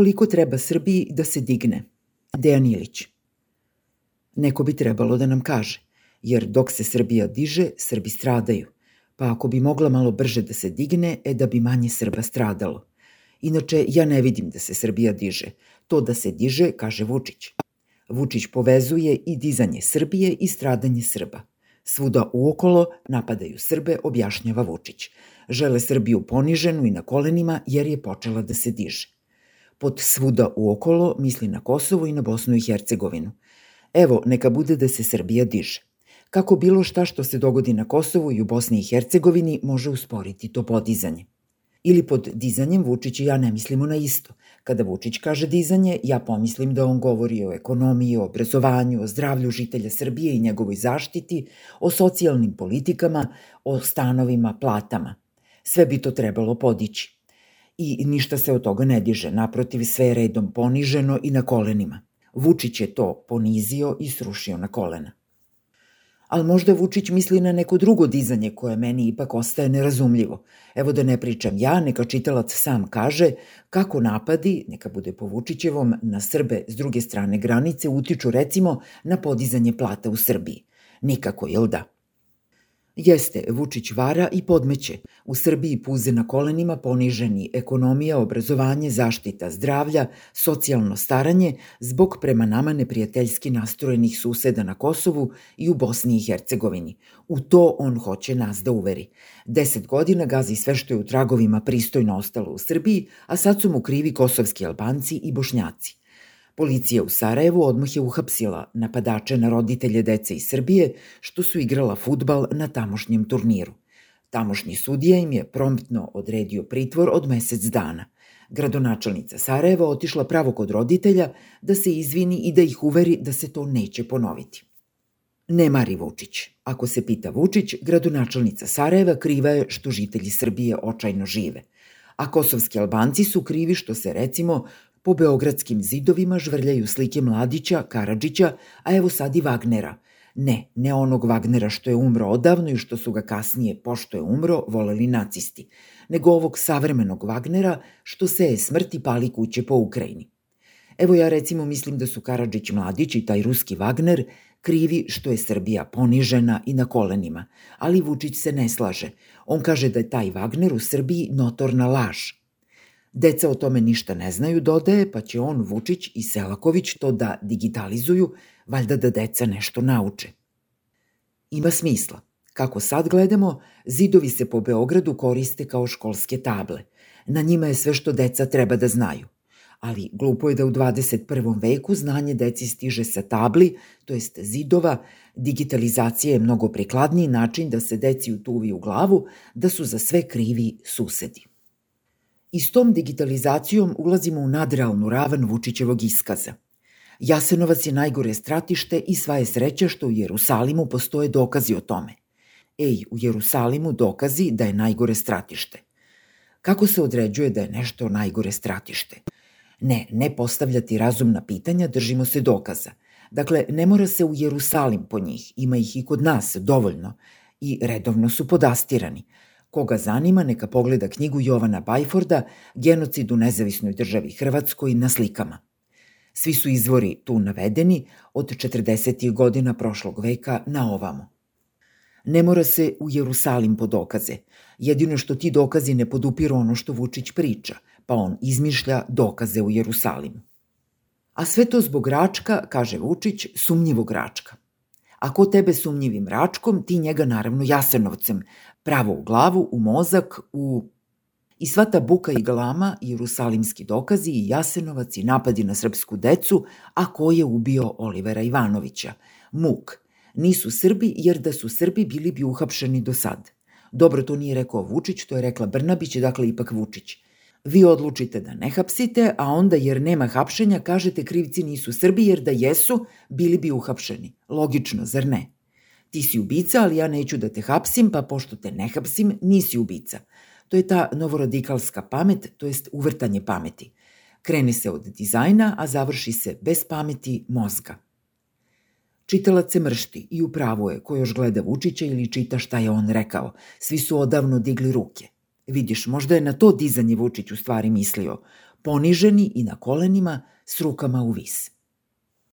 Koliko treba Srbiji da se digne? Dejan Ilić. Neko bi trebalo da nam kaže, jer dok se Srbija diže, Srbi stradaju. Pa ako bi mogla malo brže da se digne, e da bi manje Srba stradalo. Inače, ja ne vidim da se Srbija diže. To da se diže, kaže Vučić. Vučić povezuje i dizanje Srbije i stradanje Srba. Svuda uokolo napadaju Srbe, objašnjava Vučić. Žele Srbiju poniženu i na kolenima jer je počela da se diže. Pod svuda uokolo misli na Kosovo i na Bosnu i Hercegovinu. Evo, neka bude da se Srbija diže. Kako bilo šta što se dogodi na Kosovu i u Bosni i Hercegovini može usporiti to podizanje. Ili pod dizanjem Vučić i ja ne mislimo na isto. Kada Vučić kaže dizanje, ja pomislim da on govori o ekonomiji, o obrazovanju, o zdravlju žitelja Srbije i njegovoj zaštiti, o socijalnim politikama, o stanovima, platama. Sve bi to trebalo podići. I ništa se od toga ne diže, naprotiv sve je redom poniženo i na kolenima. Vučić je to ponizio i srušio na kolena ali možda Vučić misli na neko drugo dizanje koje meni ipak ostaje nerazumljivo. Evo da ne pričam ja, neka čitalac sam kaže kako napadi, neka bude po Vučićevom, na Srbe s druge strane granice utiču recimo na podizanje plata u Srbiji. Nikako, jel da? Jeste, Vučić vara i podmeće. U Srbiji puze na kolenima poniženi ekonomija, obrazovanje, zaštita zdravlja, socijalno staranje zbog prema nama neprijateljski nastrojenih suseda na Kosovu i u Bosni i Hercegovini. U to on hoće nas da uveri. Deset godina gazi sve što je u tragovima pristojno ostalo u Srbiji, a sad su mu krivi kosovski albanci i bošnjaci. Policija u Sarajevu odmah je uhapsila napadače na roditelje dece iz Srbije što su igrala futbal na tamošnjem turniru. Tamošnji sudija im je promptno odredio pritvor od mesec dana. Gradonačelnica Sarajeva otišla pravo kod roditelja da se izvini i da ih uveri da se to neće ponoviti. Ne mari Vučić. Ako se pita Vučić, gradonačelnica Sarajeva kriva je što žitelji Srbije očajno žive. A kosovski Albanci su krivi što se, recimo, Po beogradskim zidovima žvrljaju slike Mladića, Karadžića, a evo sad i Wagnera. Ne, ne onog Wagnera što je umro odavno i što su ga kasnije, pošto je umro, voleli nacisti, nego ovog savremenog Wagnera što se je smrti pali kuće po Ukrajini. Evo ja recimo mislim da su Karadžić Mladić i taj ruski Wagner krivi što je Srbija ponižena i na kolenima, ali Vučić se ne slaže. On kaže da je taj Wagner u Srbiji notorna laž – Deca o tome ništa ne znaju, dodaje, pa će on, Vučić i Selaković to da digitalizuju, valjda da deca nešto nauče. Ima smisla. Kako sad gledamo, zidovi se po Beogradu koriste kao školske table. Na njima je sve što deca treba da znaju. Ali glupo je da u 21. veku znanje deci stiže sa tabli, to jest zidova, digitalizacija je mnogo prikladniji način da se deci utuvi u glavu da su za sve krivi susedi. I s tom digitalizacijom ulazimo u nadrealnu ravan Vučićevog iskaza. Jasenovac je najgore stratište i sva je sreća što u Jerusalimu postoje dokazi o tome. Ej, u Jerusalimu dokazi da je najgore stratište. Kako se određuje da je nešto najgore stratište? Ne, ne postavljati razumna pitanja, držimo se dokaza. Dakle, ne mora se u Jerusalim po njih, ima ih i kod nas dovoljno i redovno su podastirani – Koga zanima, neka pogleda knjigu Jovana Bajforda Genocid u nezavisnoj državi Hrvatskoj na slikama. Svi su izvori tu navedeni od 40. godina prošlog veka na ovamo. Ne mora se u Jerusalim po dokaze. Jedino što ti dokazi ne podupiru ono što Vučić priča, pa on izmišlja dokaze u Jerusalimu. A sve to zbog Račka, kaže Vučić, sumnjivog Račka. Ako tebe sumnjivim Račkom, ti njega naravno Jasenovcem, pravo u glavu, u mozak, u... I sva ta buka i galama, i jerusalimski dokazi, i Jasenovac, i napadi na srpsku decu, a ko je ubio Olivera Ivanovića? Muk. Nisu Srbi, jer da su Srbi bili bi uhapšeni do sad. Dobro, to nije rekao Vučić, to je rekla Brnabić, dakle ipak Vučić. Vi odlučite da ne hapsite, a onda jer nema hapšenja kažete krivci nisu Srbi jer da jesu bili bi uhapšeni. Logično, zar ne? Ti si ubica, ali ja neću da te hapsim, pa pošto te ne hapsim, nisi ubica. To je ta novoradikalska pamet, to jest uvrtanje pameti. Kreni se od dizajna, a završi se bez pameti mozga. Čitalac se mršti i upravo je ko još gleda Vučića ili čita šta je on rekao. Svi su odavno digli ruke. Vidiš, možda je na to dizanje Vučić u stvari mislio. poniženi i na kolenima s rukama u vis.